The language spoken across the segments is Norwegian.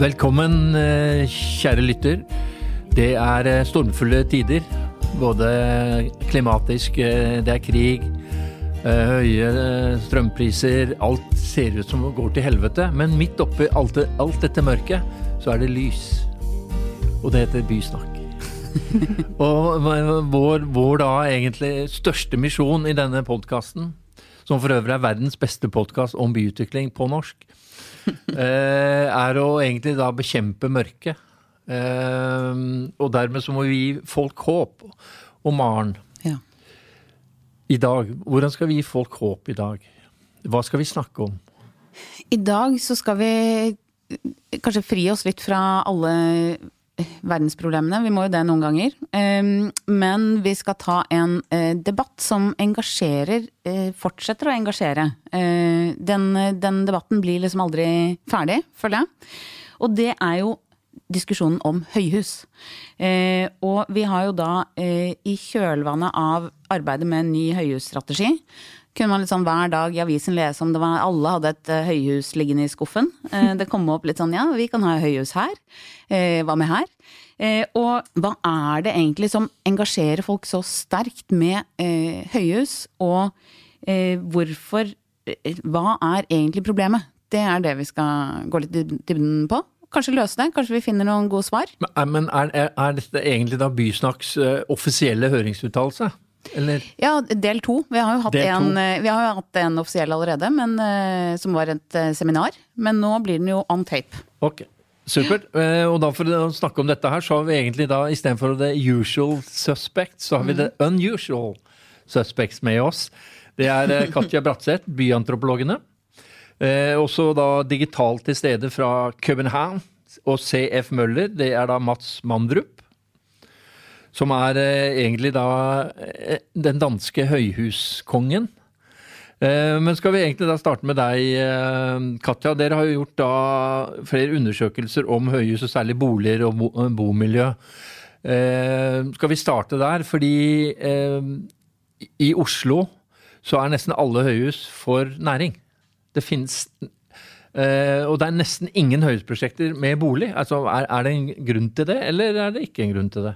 Velkommen, eh, kjære lytter. Det er eh, stormfulle tider. Både klimatisk, eh, det er krig, høye strømpriser. Alt ser ut som det går til helvete. Men midt oppi alt, alt dette mørket, så er det lys. Og det heter Bysnakk. og vår, vår, da egentlig største misjon i denne podkasten, som for øvrig er verdens beste podkast om byutvikling på norsk, er å egentlig da bekjempe mørket. Eh, og dermed så må vi gi folk håp. Og Maren, ja. i dag, hvordan skal vi gi folk håp i dag? Hva skal vi snakke om? I dag så skal vi kanskje fri oss litt fra alle verdensproblemene. Vi må jo det noen ganger. Men vi skal ta en eh, debatt som engasjerer, eh, fortsetter å engasjere. Eh, den, den debatten blir liksom aldri ferdig, føler jeg. Og det er jo diskusjonen om høyhus. Og vi har jo da i kjølvannet av arbeidet med en ny høyhusstrategi kunne man sånn hver dag i avisen lese om det var alle hadde et uh, høyhus liggende i skuffen. Uh, det kom opp litt sånn ja, vi kan ha høyhus her. Uh, hva med her? og hva er det egentlig som engasjerer folk så sterkt med høyhus? Og hvorfor Hva er egentlig problemet? Det er det vi skal gå litt i dybden på. Kanskje løse det? Kanskje vi finner noen gode svar? Men er, er dette egentlig da Bysnakks offisielle høringsuttalelse? Eller? Ja, del to. Vi har jo hatt, en, eh, har jo hatt en, offisiell allerede, men, uh, som var et uh, seminar. Men nå blir den jo on tape. Ok, Supert. Og da for å snakke om dette her, så har vi egentlig da istedenfor the usual suspects, så har vi mm. the unusual suspects med oss. Det er Katja Bratseth, byantropologene. også da digitalt til stede fra København. Og CF Møller, det er da Mats Mandrup. Som er eh, egentlig da eh, den danske høyhuskongen. Eh, men skal vi egentlig da starte med deg, Katja. Dere har jo gjort da flere undersøkelser om høyhus, og særlig boliger og bomiljø. Skal vi starte der? Fordi i Oslo så er nesten alle høyhus for næring. Det finnes og det er nesten ingen høyhusprosjekter med bolig. Altså, er, det en grunn til det, eller er det ikke en grunn til det?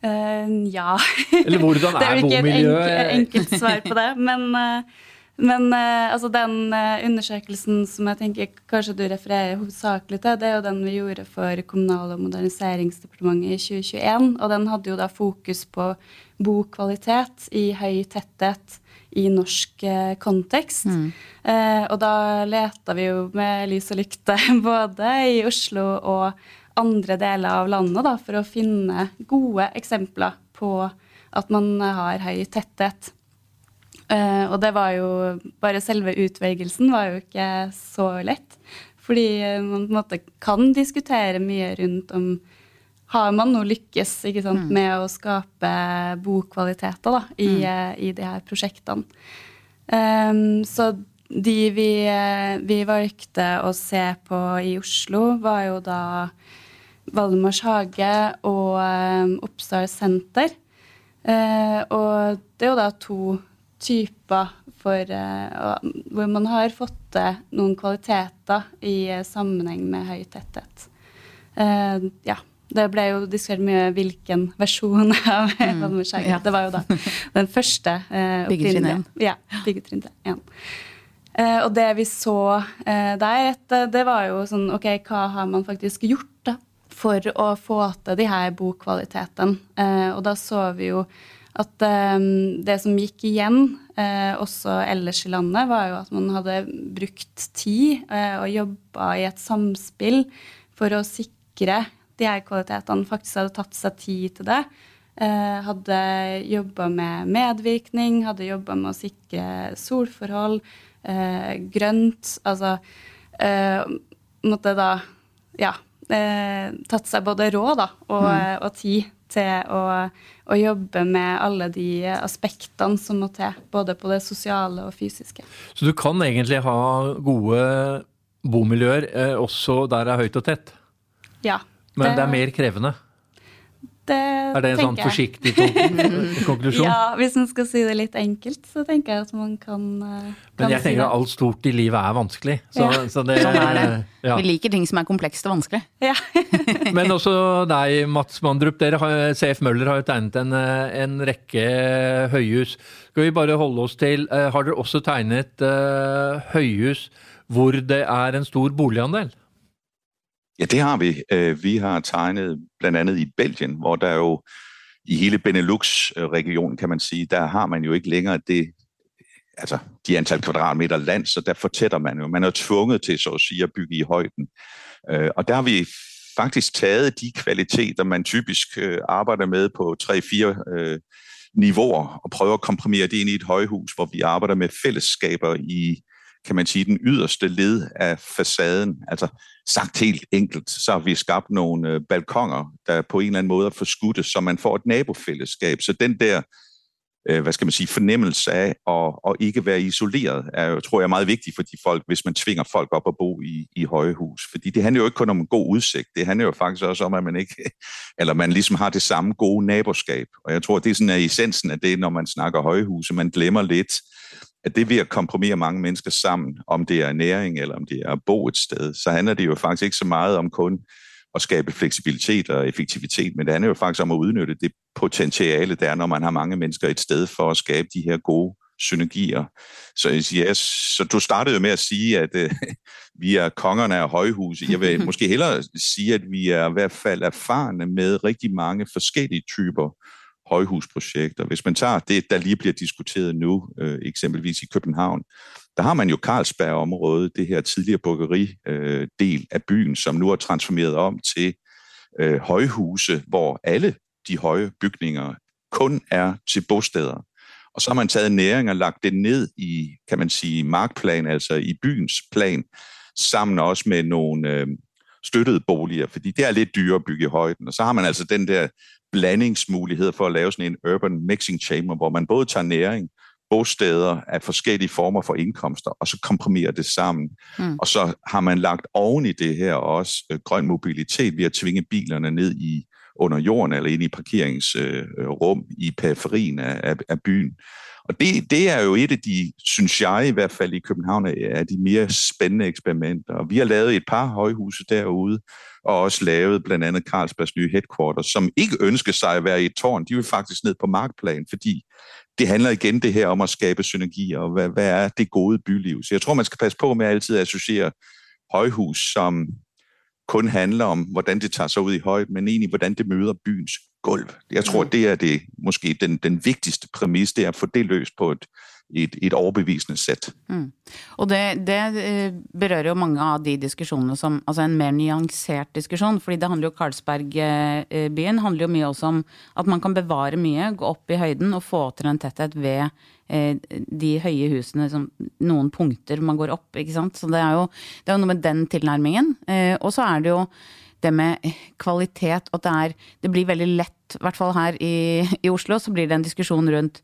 Uh, ja. Eller hvordan er, bomiljøet? Det er jo ikke et enkelt svar på det. Men, uh, men uh, altså den undersøkelsen som jeg tenker kanskje du refererer hovedsakelig til, det er jo den vi gjorde for Kommunal- og moderniseringsdepartementet i 2021. Og den hadde jo da fokus på bokvalitet i høy tetthet i norsk kontekst. Mm. og da leta vi jo med lys og lykte både i Oslo og andre deler av landet da, for å finne gode eksempler på at man har høy tetthet. Uh, og det var jo Bare selve utvelgelsen var jo ikke så lett. Fordi man på en måte kan diskutere mye rundt om Har man nå lykkes sant, mm. med å skape bokvaliteter da, i, mm. uh, i de her prosjektene? Um, så de vi, vi, valgte å se på i Oslo, var jo da Valdemars hage og eh, Oppsal senter. Eh, og det er jo da to typer for eh, hvor man har fått til noen kvaliteter i uh, sammenheng med høy tetthet. ja. Det ble jo diskutert mye hvilken versjon av mm. Valdemars hage. Ja. Det var jo da den første. Eh, Byggetrinn 1. Ja. Byggetrinn 1. Uh, og det vi så uh, der, et, det var jo sånn OK, hva har man faktisk gjort da, for å få til de her bokvalitetene. Eh, og da så vi jo at eh, det som gikk igjen eh, også ellers i landet, var jo at man hadde brukt tid og jobba i et samspill for å sikre de her kvalitetene. Faktisk hadde tatt seg tid til det. Hadde jobba med medvirkning, hadde jobba med å sikre solforhold, grønt. Altså måtte da Ja eh, tatt seg både råd da, og, mm. Eh, og, tid til å, å, jobbe med alle de aspektene som må til, både på det sosiale og fysiske. Så du kan egentlig ha gode bomiljøer eh, også der det er høyt og tett? Ja. Men det, det er mer krevende? Det Er det en sånn forsiktig konklusjon? ja, hvis man skal si det litt enkelt, så tenker jeg at man kan, kan Men jeg si tenker det. at alt stort i livet er vanskelig. Så, Ja. så det, Sånn er det. Ja. Vi liker ting som er komplekst og vanskelig. Ja. Men også deg, Mats Mandrup. Dere har, CF Møller har jo tegnet en, eh, en rekke høyhus. Skal vi bare holde oss til eh, Har dere også tegnet uh, høyhus hvor det er en stor boligandel? Ja, det har vi. Øh, Vi har tegnet blandt andet i Belgien, hvor der jo i hele Benelux-regionen, kan man sige, der har man jo ikke længere det, altså de antal kvadratmeter land, så der fortætter man jo. Man er tvunget til, så at sige, at bygge i højden. Øh, Og der har vi faktisk taget de kvaliteter, man typisk øh, arbejder med på 3-4 øh, niveauer, og prøver at komprimere det ind i et højhus, hvor vi arbejder med fællesskaber i, kan man sige, den yderste led af facaden. Altså sagt helt enkelt, så har vi skabt nogle øh, balkonger, der på en eller anden måde er forskudte, så man får et nabofællesskab. Så den der, øh, hvad skal man sige, fornemmelse af at, at ikke være isoleret, er tror jeg, er meget vigtig for de folk, hvis man tvinger folk op at bo i, i høje hus. Fordi det handler jo ikke kun om en god udsigt, det handler jo faktisk også om, at man ikke, eller man ligesom har det samme gode naboskab. Og jeg tror, det er sådan at essensen af det, når man snakker højhuse, man glemmer lidt, at det ved at komprimere mange mennesker sammen, om det er næring eller om det er at bo et sted, så handler det jo faktisk ikke så meget om kun at skabe fleksibilitet og effektivitet, men det handler jo faktisk om at udnytte det potentiale, der er, når man har mange mennesker et sted for at skabe de her gode synergier. Så, yes, så du startede jo med at sige, at øh, vi er kongerne af højhuset. Jeg vil måske hellere sige, at vi er i hvert fald erfarne med rigtig mange forskellige typer højhusprojekter. Hvis man tager det, der lige bliver diskuteret nu, øh, eksempelvis i København, der har man jo Carlsberg-området, det her tidligere bryggeri øh, af byen, som nu er transformeret om til øh, højhuse, hvor alle de høje bygninger kun er til bosteder. Og så har man taget næring og lagt det ned i, kan man sige, markplan, altså i byens plan, sammen også med nogle øh, støttede boliger, fordi det er lidt dyrere at bygge i højden. Og så har man altså den der blandingsmulighed for at lave sådan en urban mixing chamber, hvor man både tager næring, bosteder af forskellige former for indkomster, og så komprimerer det sammen. Mm. Og så har man lagt oven i det her også øh, grøn mobilitet ved at tvinge bilerne ned i under jorden eller ind i parkeringsrum øh, i periferien af, af, af byen. Og det, det er jo et af de, synes jeg i hvert fald i København, er de mere spændende eksperimenter. Og vi har lavet et par højhuse derude, og også lavet blandt andet Carlsbergs nye headquarters, som ikke ønsker sig at være i et tårn. De vil faktisk ned på markplan, fordi det handler igen det her om at skabe synergier, og hvad, hvad er det gode byliv. Så jeg tror, man skal passe på med at altid associere højhus som kun handler om, hvordan det tager sig ud i højt, men egentlig, hvordan det møder byens gulv. Jeg tror, det er det måske den, den vigtigste præmis, det er at få det løst på et, et, et overbevisende sæt. Mm. Og det, det berører jo mange av de diskusjonene som Altså en mer nyansert diskusjon, fordi det handler jo Carlsberg-byen handler jo mye også om at man kan bevare mye, gå opp i høyden og få til en tetthet ved eh, de høye husene, som noen punkter man går opp, ikke sant. Så det er jo, det er jo noe med den tilnærmingen. Eh, og så er det jo det med kvalitet, at det er Det blir veldig lett, i hvert fall her i, i Oslo, så blir det en diskusjon rundt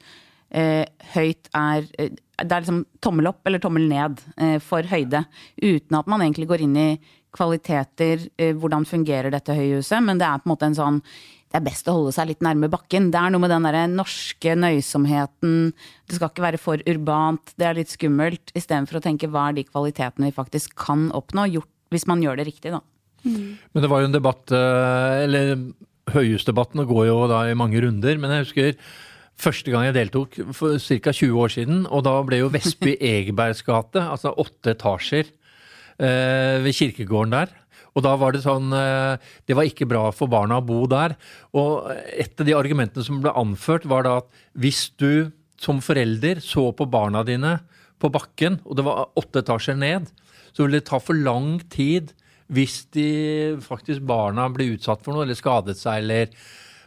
eh, høyt er eh, Det er liksom tommel opp eller tommel ned eh, for høyde. Uten at man egentlig går inn i kvaliteter, eh, hvordan fungerer dette høyhuset. Men det er på en måte en sånn det er best å holde seg litt nærme bakken. Det er noe med den der norske nøysomheten. Det skal ikke være for urbant, det er litt skummelt. Istedenfor å tenke hva er de kvalitetene vi faktisk kan oppnå, gjort, hvis man gjør det riktig, da. Men det var jo en debatt, eh, eller høyhusdebattene går jo da i mange runder, men jeg husker første gang jeg deltok for ca. 20 år siden, og da ble jo Vestby Egebergs gate, altså åtte etasjer eh, ved kirkegården der. Og da var det sånn eh, Det var ikke bra for barna å bo der. Og et av de argumentene som ble anført, var da at hvis du som forelder så på barna dine på bakken, og det var åtte etasjer ned, så ville det ta for lang tid hvis de faktisk barna ble utsatt for noe, eller skadet seg, eller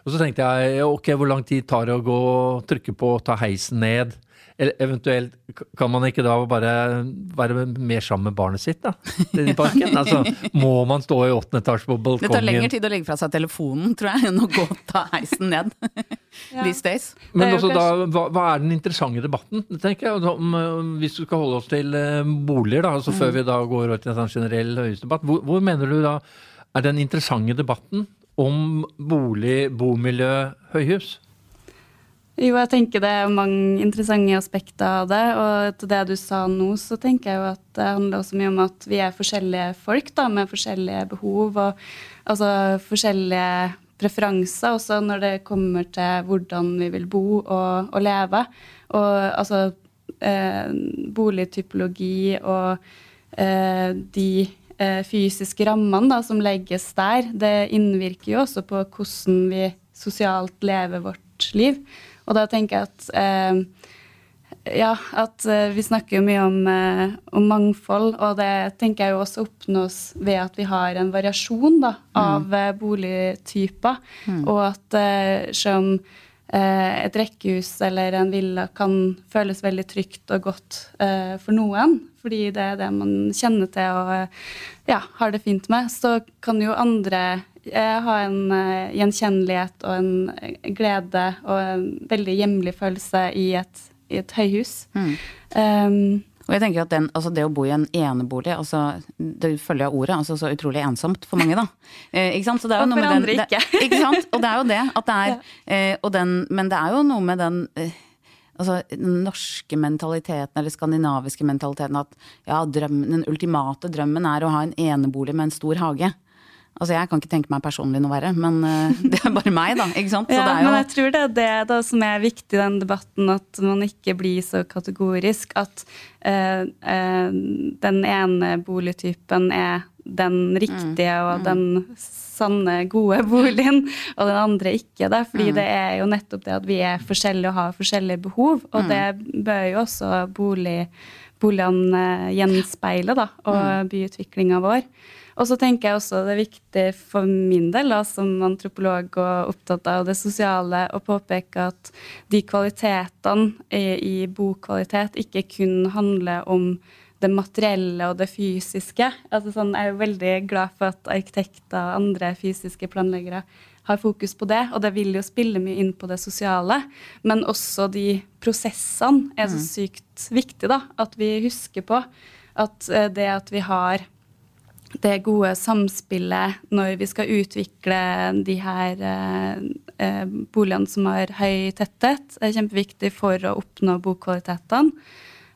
Og så tenkte jeg ok, hvor lang tid tar det å gå og trykke på og ta heisen ned? Eller eventuelt kan man ikke da bare være mer sammen med barnet sitt, da? I parken? Altså, må man stå i åttende etasje på balkongen? Det tar lengre tid å legge fra seg telefonen, tror jeg, enn å gå og ta heisen ned. Ja. These days. Men også da, hva, hva er den interessante debatten, tenker jeg? Om, eh, hvis du skal holde oss til eh, boliger, da, altså før vi da går over til en sånn generell høyhusdebatt, hvor, hvor mener du da er den interessante debatten om bolig, bomiljø, høyhus? Jo, jeg tenker det er mange interessante aspekter av det. Og til det du sa nå, så tenker jeg jo at det handler også mye om at vi er forskjellige folk da, med forskjellige behov og altså forskjellige preferanser også når det kommer til hvordan vi vil bo og, og leve. Og altså eh, boligtypologi og eh, de eh, fysiske rammene da, som legges der, det innvirker jo også på hvordan vi sosialt lever vårt liv. Og da tenker jeg at eh, ja, at uh, vi snakker jo mye om, uh, om, mangfold, og det tenker jeg jo også oppnås ved at vi har en variasjon da, av mm. boligtyper. Mm. Og at selv om et rekkehus eller en villa kan føles veldig trygt og godt for noen, fordi det er det man kjenner til og ja, har det fint med, så kan jo andre ha en gjenkjennelighet og en glede og en veldig hjemlig følelse i et i et høyhus. Mm. Um, og jeg tenker at den, altså Det å bo i en enebolig, altså, det følger av ordet, altså så utrolig ensomt for mange, da. Eh, ikke sant? Og for andre den, ikke. Det, ikke sant? Og det er jo det. At det er, ja. eh, den, men det er jo noe med den eh, altså, den norske mentaliteten, eller skandinaviske mentaliteten, at ja, drømmen, den ultimate drømmen er å ha en enebolig med en stor hage. Altså Jeg kan ikke tenke meg personlig noe verre, men uh, det er bare meg, da. ikke sant? ja, jo... men jeg tror det er det da, som er viktig i den debatten, at man ikke blir så kategorisk. At uh, uh, den ene boligtypen er den riktige mm. og mm. den sanne, gode boligen, og den andre ikke. Da. Fordi mm. det er jo nettopp det at vi er forskjellige og har forskjellige behov, og mm. det bør jo også bolig, boligene gjenspeile, da, og mm. byutviklinga vår. Og så tenker jeg også det er viktig for min del da, som antropolog og opptatt av det sosiale, å påpeke at de kvalitetene i, i bokvalitet ikke kun handler om det materielle og det fysiske. Altså sånn, jeg er jo veldig glad for at arkitekter og andre fysiske planleggere har fokus på det, og det vil jo spille mye inn på det sosiale. Men også de prosessene er så mm. sykt viktige, da. At vi husker på at eh, det at vi har det gode samspillet når vi skal utvikle de her eh, eh, boligene som har høy tetthet, er kjempeviktig for å oppnå bokvalitetene.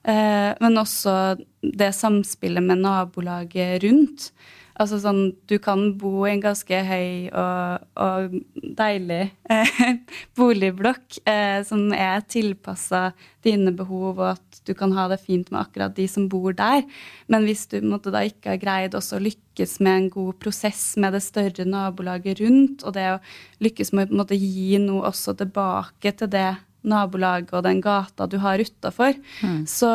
Eh, men også det samspillet med nabolaget rundt. Altså sånn, du kan bo i en ganske høy og, og deilig eh, boligblokk eh, som er tilpassa dine behov, og at du kan ha det fint med akkurat de som bor der. Men hvis du måtte, da ikke har greid også å lykkes med en god prosess med det større nabolaget rundt, og det å lykkes med å gi noe også tilbake til det nabolaget og den gata du har utafor, mm. så,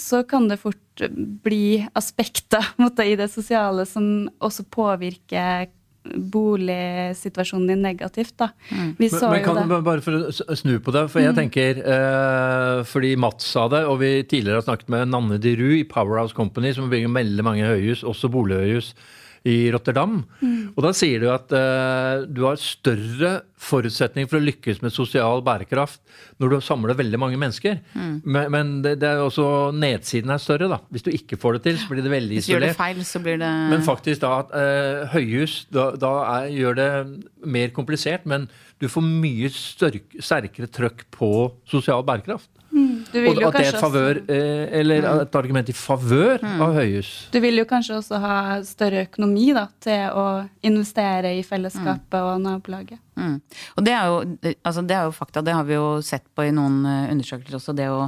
så, kan det fort bli aspekter måtte, i det sosiale som også påvirker boligsituasjonen din negativt. da. Mm. Vi så men, men kan jo det. Bare for å snu på det, for jeg mm. tenker eh, Fordi Mats sa det, og vi tidligere har snakket med Nanne de Rue i Powerhouse Company, som bygger veldig mange høyhus, også bolighøyhus i Rotterdam. Mm. Og da sier du at uh, du har større forutsetning for å lykkes med sosial bærekraft når du samler veldig mange mennesker. Mm. Men, men det, det, er også nedsiden er større, da. Hvis du ikke får det til, så blir det veldig isolert. Feil, så blir det Men faktisk da uh, høyhus da, da er, gjør det mer komplisert, men du får mye sterkere trøkk på sosial bærekraft. Mm. Og at det er et, favør, eh, eller mm. et argument i favør mm. av høyhus. Du vil jo kanskje også ha større økonomi da, til å investere i fellesskapet mm. og nabolaget. Mm. Og det er, jo, altså det er, jo, fakta, det har vi jo sett på i noen eh, undersøkelser også. Det å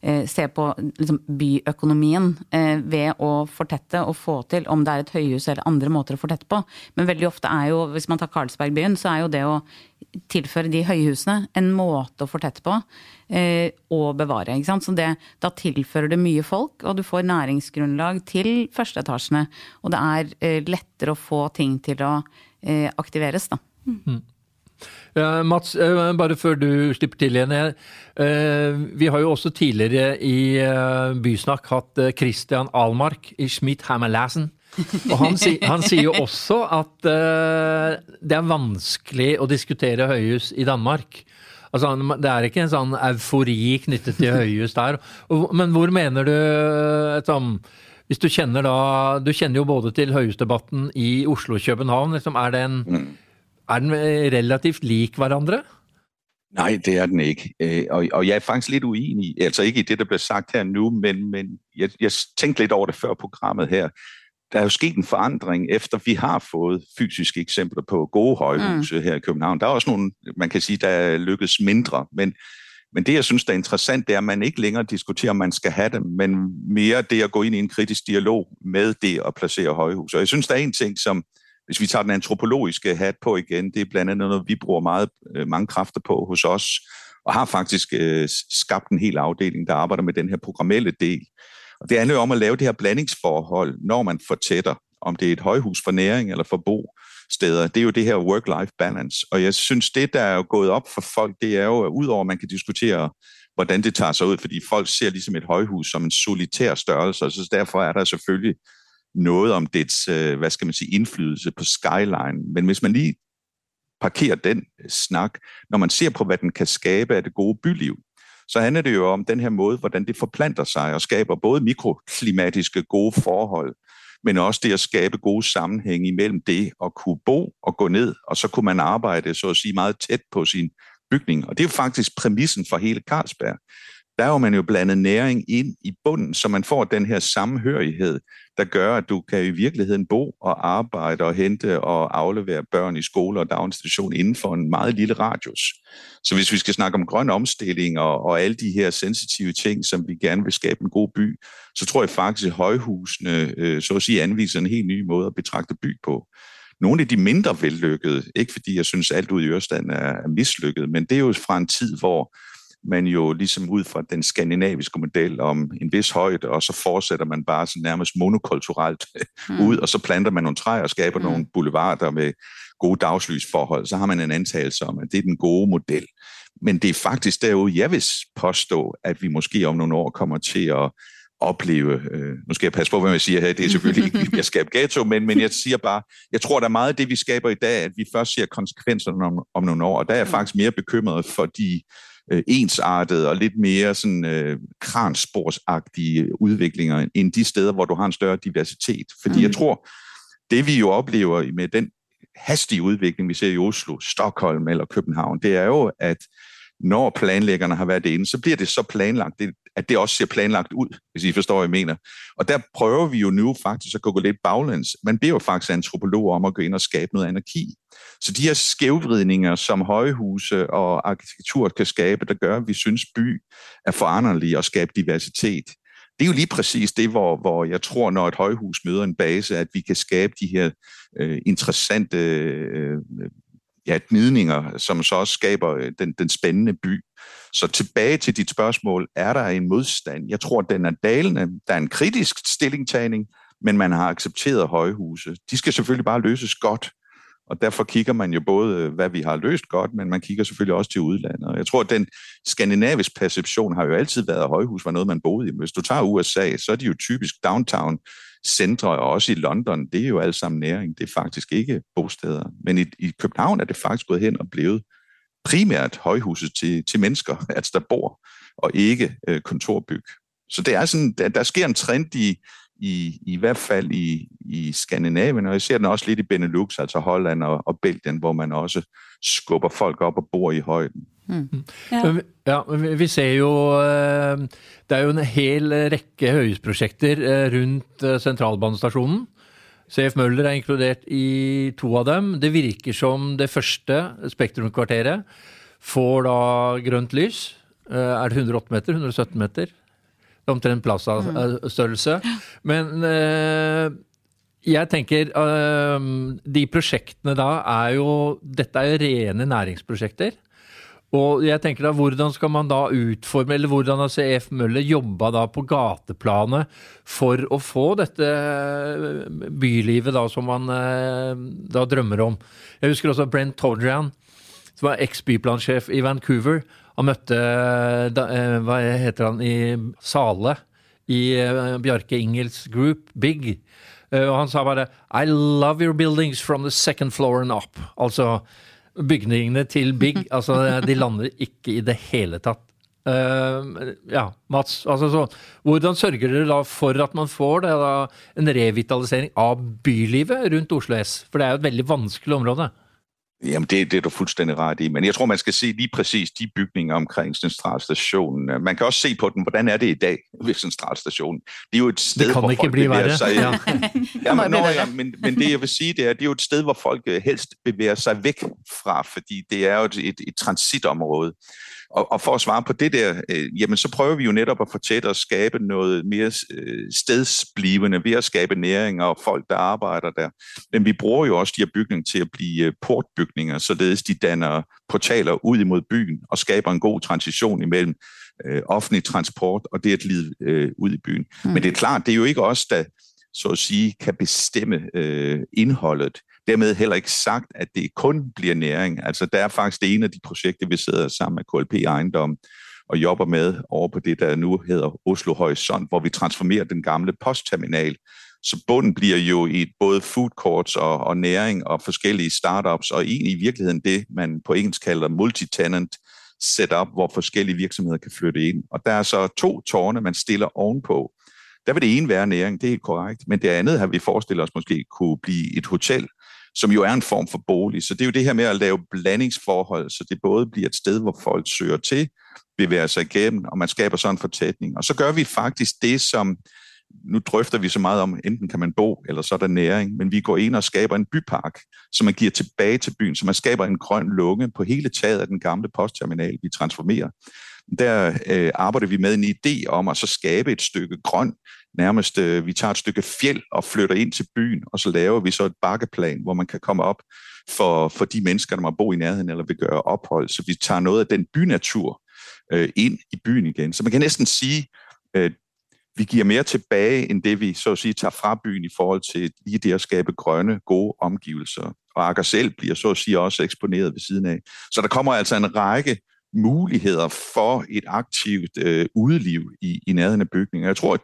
eh, se på liksom, byøkonomien eh, ved å fortette og få til, om det er et høyhus eller andre måter å fortette på. Men veldig ofte er jo, hvis man tar Karlsbergbyen, så er jo det å tilføre de høyhusene en måte å fortette på eh, og bevare. ikke sant? Så det, Da tilfører det mye folk, og du får næringsgrunnlag til førsteetasjene. Og det er eh, lettere å få ting til å eh, aktiveres, da. Mm. Uh, Mats, uh, bare før du slipper til igjen. Uh, vi har jo også tidligere i Bysnakk hatt Christian Almark i Schmidt Hammerlassen. Og han, si, han, sier jo også at det er vanskelig å diskutere høyhus i Danmark. Altså, det er ikke en sånn eufori knyttet til høyhus der. Men hvor mener du sånn hvis du kjenner da Du kjenner jo både til høyhusdebatten i Oslo og København. Liksom, er det en mm er den relativt lik hverandre? Nej, det er den ikke. Øh, og, og jeg er faktisk litt uenig, altså ikke i det, der ble sagt her nå, men, men jeg, jeg tenkte litt over det før programmet her. Der er jo sket en forandring, efter vi har fået fysiske eksempler på gode højhuse mm. her i København. Der er også nogle, man kan sige, der er lykkedes mindre, men, men det, jeg synes, der er interessant, det er, at man ikke længere diskuterer, om man skal have dem, men mere det at gå ind i en kritisk dialog med det at placere højhus. Og jeg synes, der er en ting, som, hvis vi tager den antropologiske hat på igen, det er blandt andet noget, vi bruger meget, øh, mange kræfter på hos os, og har faktisk øh, skabt en hel afdeling, der arbejder med den her programmelle del. Og det handler jo om at lave det her blandingsforhold, når man fortætter, om det er et højhus for næring eller for bo steder. Det er jo det her work-life balance. Og jeg synes, det, der er jo gået op for folk, det er jo, at udover at man kan diskutere, hvordan det tager sig ud, fordi folk ser ligesom et højhus som en solitær størrelse, og så derfor er der selvfølgelig noget om dets, øh, hvad skal man sige, indflydelse på skyline. Men hvis man lige parkerer den snak, når man ser på, hvad den kan skabe af det gode byliv, så handler det jo om den her måde, hvordan det forplanter sig og skaber både mikroklimatiske gode forhold, men også det at skabe gode sammenhæng imellem det at kunne bo og gå ned, og så kunne man arbejde, så at sige, meget tæt på sin bygning. Og det er jo faktisk præmissen for hele Carlsberg der er jo man jo blandet næring ind i bunden, så man får den her samhørighed, der gør, at du kan i virkeligheden bo og arbejde og hente og aflevere børn i skole og daginstitution inden for en meget lille radius. Så hvis vi skal snakke om grøn omstilling og, og alle de her sensitive ting, som vi gerne vil skabe en god by, så tror jeg faktisk, at højhusene øh, så at sige anviser en helt ny måde at betragte by på. Nogle af de mindre vellykkede, ikke fordi jeg synes alt ud i Ørestaden er mislykket, men det er jo fra en tid, hvor man jo ligesom ud fra den skandinaviske model om en vis højde, og så fortsætter man bare sådan nærmest monokulturelt mm. ud, og så planter man nogle træer og skaber mm. nogle boulevarder med gode dagslysforhold, så har man en antagelse om, at det er den gode model. Men det er faktisk derude, jeg vil påstå, at vi måske om nogle år kommer til at opleve, øh, nu skal jeg passe på, hvad jeg siger her, det er selvfølgelig ikke, jeg skaber ghetto, men, men jeg siger bare, jeg tror, der er meget af det, vi skaber i dag, at vi først ser konsekvenserne om, om nogle år, og der er jeg mm. faktisk mere bekymret for de øh, ensartede og lidt mere sådan øh, kransporsagtige udviklinger end de steder, hvor du har en større diversitet. Fordi mm. jeg tror, det vi jo oplever med den hastige udvikling, vi ser i Oslo, Stockholm eller København, det er jo, at når planlæggerne har været inde, så bliver det så planlagt, at det også ser planlagt ud, hvis I forstår, hvad jeg mener. Og der prøver vi jo nu faktisk at gå lidt baglæns. Man beder jo faktisk antropologer om at gå ind og skabe noget anarki. Så de her skævvridninger, som højhuse og arkitektur kan skabe, der gør, at vi synes, by er foranderlig og skaber diversitet, det er jo lige præcis det, hvor, hvor jeg tror, når et højhus møder en base, at vi kan skabe de her øh, interessante øh, ja, gnidninger, som så også skaber øh, den, den spændende by. Så tilbage til dit spørgsmål, er der en modstand? Jeg tror, den er dalende. Der er en kritisk stillingtagning, men man har accepteret højhuse. De skal selvfølgelig bare løses godt. Og derfor kigger man jo både, øh, hvad vi har løst godt, men man kigger selvfølgelig også til udlandet. Jeg tror, at den skandinaviske perception har jo altid været, at højhus var noget, man boede i. Hvis du tager USA, så er de jo typisk downtown centre, og også i London, det er jo alt sammen næring. Det er faktisk ikke bosteder. Men i, i København er det faktisk gået hen og blevet primært højhuset til, til mennesker, altså der bor, og ikke øh, kontorbyg. Så det er sådan, der, der sker en trend i, i, i hvert fald i, i Skandinavien, og jeg ser den også lidt i Benelux, altså Holland og, og Belgien, hvor man også skubber folk op og bor i højden. Mm. Ja. ja, vi ser jo øh, Det er jo en hel rekke høyhusprosjekter øh, rundt øh, sentralbanestasjonen. CF Møller er inkludert i to av dem. Det virker som det første, Spektrumkvarteret, får da grønt lys. Er det 108 meter? 117 meter? Omtrent Plaza-størrelse. Men eh, jeg tenker eh, De prosjektene da er jo Dette er jo rene næringsprosjekter. Og jeg tenker da, Hvordan skal man da utforme, eller hvordan har CF Møller jobba da på gateplanet for å få dette bylivet da som man eh, da drømmer om? Jeg husker også Brent Todrian, som var eks-byplansjef i Vancouver. Han møtte da, eh, Hva heter han i Sale? I eh, Bjarke Ingels group, Big. Eh, og han sa bare I love your buildings from the second floor and up. Altså bygningene til Big. altså De lander ikke i det hele tatt. Uh, ja, Mats. altså så, Hvordan sørger dere da for at man får det, da, en revitalisering av bylivet rundt Oslo S? For det er jo et veldig vanskelig område. Jamen, det, det er du fuldstændig ret i. Men jeg tror, man skal se lige præcis de bygninger omkring Centralstationen. Man kan også se på den, hvordan er det i dag ved Centralstationen. Det er jo et sted, det hvor ikke folk blive bevæger sig. Ja. Ja, men, nå, ja, men, men det jeg vil sige, det er, det er jo et sted, hvor folk øh, helst bevæger sig væk fra, fordi det er jo et, et, et transitområde. Og, og for at svare på det der, øh, jamen så prøver vi jo netop at fortætte og skabe noget mere øh, stedsblivende ved at skabe næring og folk, der arbejder der. Men vi bruger jo også de her bygninger til at blive øh, portbygninger, således de danner portaler ud imod byen og skaber en god transition imellem øh, offentlig transport og det at lide øh, ud i byen. Mm. Men det er klart, det er jo ikke os, der så at sige, kan bestemme øh, indholdet. Dermed heller ikke sagt, at det kun bliver næring. Altså, der er faktisk det ene af de projekter, vi sidder sammen med KLP Ejendom og jobber med over på det, der nu hedder Oslo Horizont, hvor vi transformerer den gamle postterminal. Så bunden bliver jo i både food courts og, og næring og forskellige startups, og egentlig i virkeligheden det, man på engelsk kalder multitenant setup, hvor forskellige virksomheder kan flytte ind. Og der er så to tårne, man stiller ovenpå. Der vil det ene være næring, det er korrekt, men det andet har vi forestillet os måske kunne blive et hotel, som jo er en form for bolig. Så det er jo det her med at lave blandingsforhold, så det både bliver et sted, hvor folk søger til, bevæger sig igennem, og man skaber sådan en fortætning. Og så gør vi faktisk det, som nu drøfter vi så meget om, enten kan man bo, eller så er der næring, men vi går ind og skaber en bypark, som man giver tilbage til byen, så man skaber en grøn lunge på hele taget af den gamle postterminal, vi transformerer. Der øh, arbejder vi med en idé om at så skabe et stykke grøn, nærmest øh, vi tager et stykke fjeld og flytter ind til byen, og så laver vi så et bakkeplan, hvor man kan komme op for, for de mennesker, der må bo i nærheden eller vil gøre ophold. Så vi tager noget af den bynatur øh, ind i byen igen. Så man kan næsten sige, øh, vi giver mere tilbage, end det vi så at sige tager fra byen i forhold til lige det at skabe grønne, gode omgivelser. Og Akker selv bliver så at sige også eksponeret ved siden af. Så der kommer altså en række muligheder for et aktivt øh, udeliv i, i nærheden af bygninger. Jeg tror, at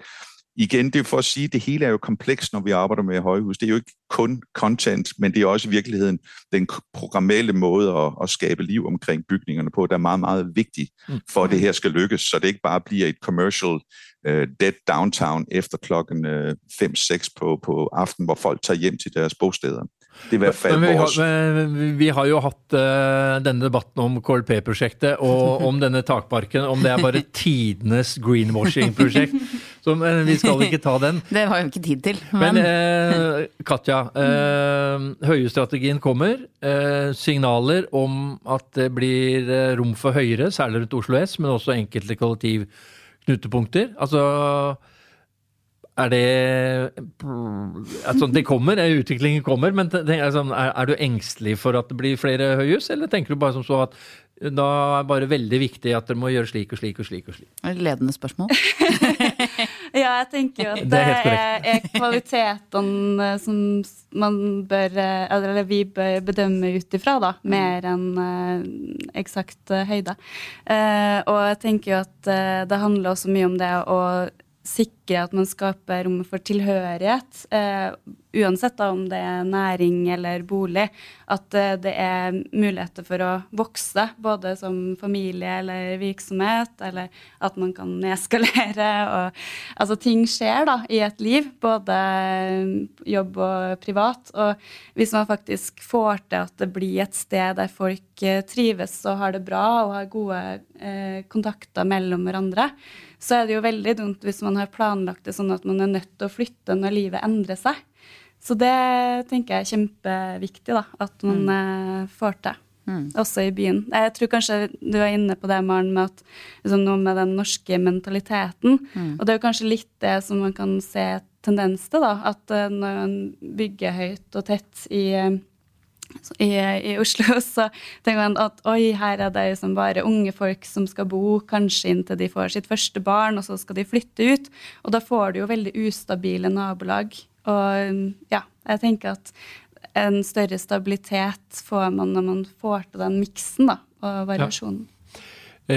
igen, det er for at sige, at det hele er jo komplekst, når vi arbejder med højhus. Det er jo ikke kun content, men det er også i virkeligheden den programmelle måde at, at skabe liv omkring bygningerne på, der er meget, meget vigtig for, at det her skal lykkes, så det ikke bare bliver et commercial uh, dead downtown efter klokken uh, 5-6 på, på aften, hvor folk tager hjem til deres bosteder. Vi, har, vi har jo hatt uh, denne debatten om KLP-prosjektet og om denne takparken, om det er bare tidenes greenwashing-prosjekt. Så men vi skal ikke ta den. Det var jo ikke tid til. Men Men, uh, Katja, Høyestrategien kommer. Signaler om at det blir rom for Høyre, særlig rundt Oslo S, men også enkelte kollektivknutepunkter. Altså er det altså, Det kommer, eh, utviklingen kommer, men tenk, altså, er, er du engstelig for at det blir flere høyhus, eller tenker du bare som så at da er det bare veldig viktig at dere må gjøre slik og slik og slik? og slik? ledende spørsmål. Ja, jeg tenker jo at Det er helt er, er kvalitetene eh, som man bør eh, Eller vi bør bedømme ut ifra, da, mer enn uh, eksakt eh, høyde. Uh, og jeg tenker jo at uh, det handler også mye om det å sikre at man skaper rom for tilhørighet, eh, uansett da om det er næring eller bolig, at eh, det er muligheter for å vokse, både som familie eller virksomhet, eller at man kan eskalere. Og, altså ting skjer da i et liv, både jobb og privat. Og hvis man faktisk får til at det blir et sted der folk eh, trives og har det bra og har gode eh, kontakter mellom hverandre, så er det jo veldig dumt hvis man har planlagt det sånn at man er nødt til å flytte når livet endrer seg. Så det tenker jeg er kjempeviktig, da, at man mm. får til. Også i byen. Jeg tror kanskje du er inne på det, Maren, med at liksom, noe med den norske mentaliteten. Og det er jo kanskje litt det som man kan se tendens til, da. At eh, når man bygger høyt og tett i eh, i, i Oslo, så tenker man at oi, her er det liksom bare unge folk som skal bo, kanskje inntil de får sitt første barn, og så skal de flytte ut. Og da får du jo veldig ustabile nabolag. Og ja, jeg tenker at en større stabilitet får man når man får til den miksen, da, og variasjonen. Ja.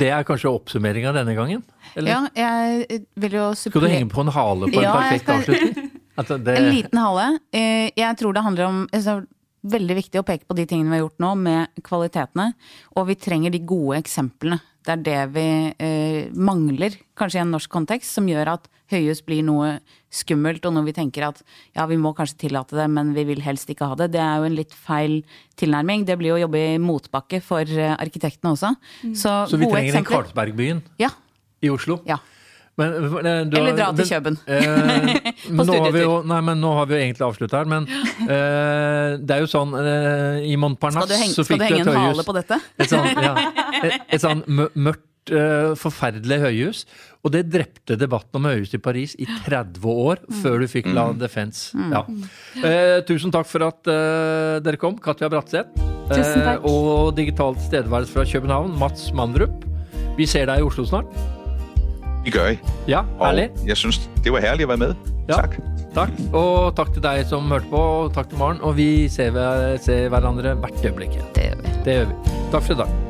det er kanskje oppsummeringa denne gangen? Eller? Ja, jeg vil jo Skal du henge på en hale på en Ja, perfekt skal- avslutning? At det, En liten hale. Eh, Jeg tror det handler om altså, veldig viktig å peke på de tingene vi har gjort nå, med kvalitetene. Og vi trenger de gode eksemplene. Det er det vi eh, mangler, kanskje i en norsk kontekst, som gjør at høyhus blir noe skummelt, og når vi tenker at ja, vi må kanskje tillate det, men vi vil helst ikke ha det. Det er jo en litt feil tilnærming. Det blir jo å jobbe i motbakke for eh, arkitektene også. Så, Så vi gode trenger en eksempler. Karlsbergbyen Ja. i Oslo? ja. Men, eh, du Eller dra til Køben Kjøben. Eh, nå har jo, nei, men nå har vi jo egentlig avslutta her, men eh, det er jo sånn eh, I Montparnasse du henge, så skal fikk du du henge en hale på dette? Et sånn, ja, et, et sånn mørkt, eh, forferdelig høyhus. Og det drepte debatten om høyhus i Paris i 30 år, før du fikk La Defense. Ja. Eh, tusen takk for at eh, dere kom, Katja Bratseth. Tusen takk. og digital tilstedeværelse fra København, Mats Mandrup. Vi ser deg i Oslo snart. Det gjør I. Ja, Og jeg synes, det var herlig å være med. Ja. takk. Takk. Og takk til deg som hørte på, og takk til Maren. Og vi ser, ser hverandre hvert øyeblikk. Det gjør vi. Det gjør vi. Takk for i dag.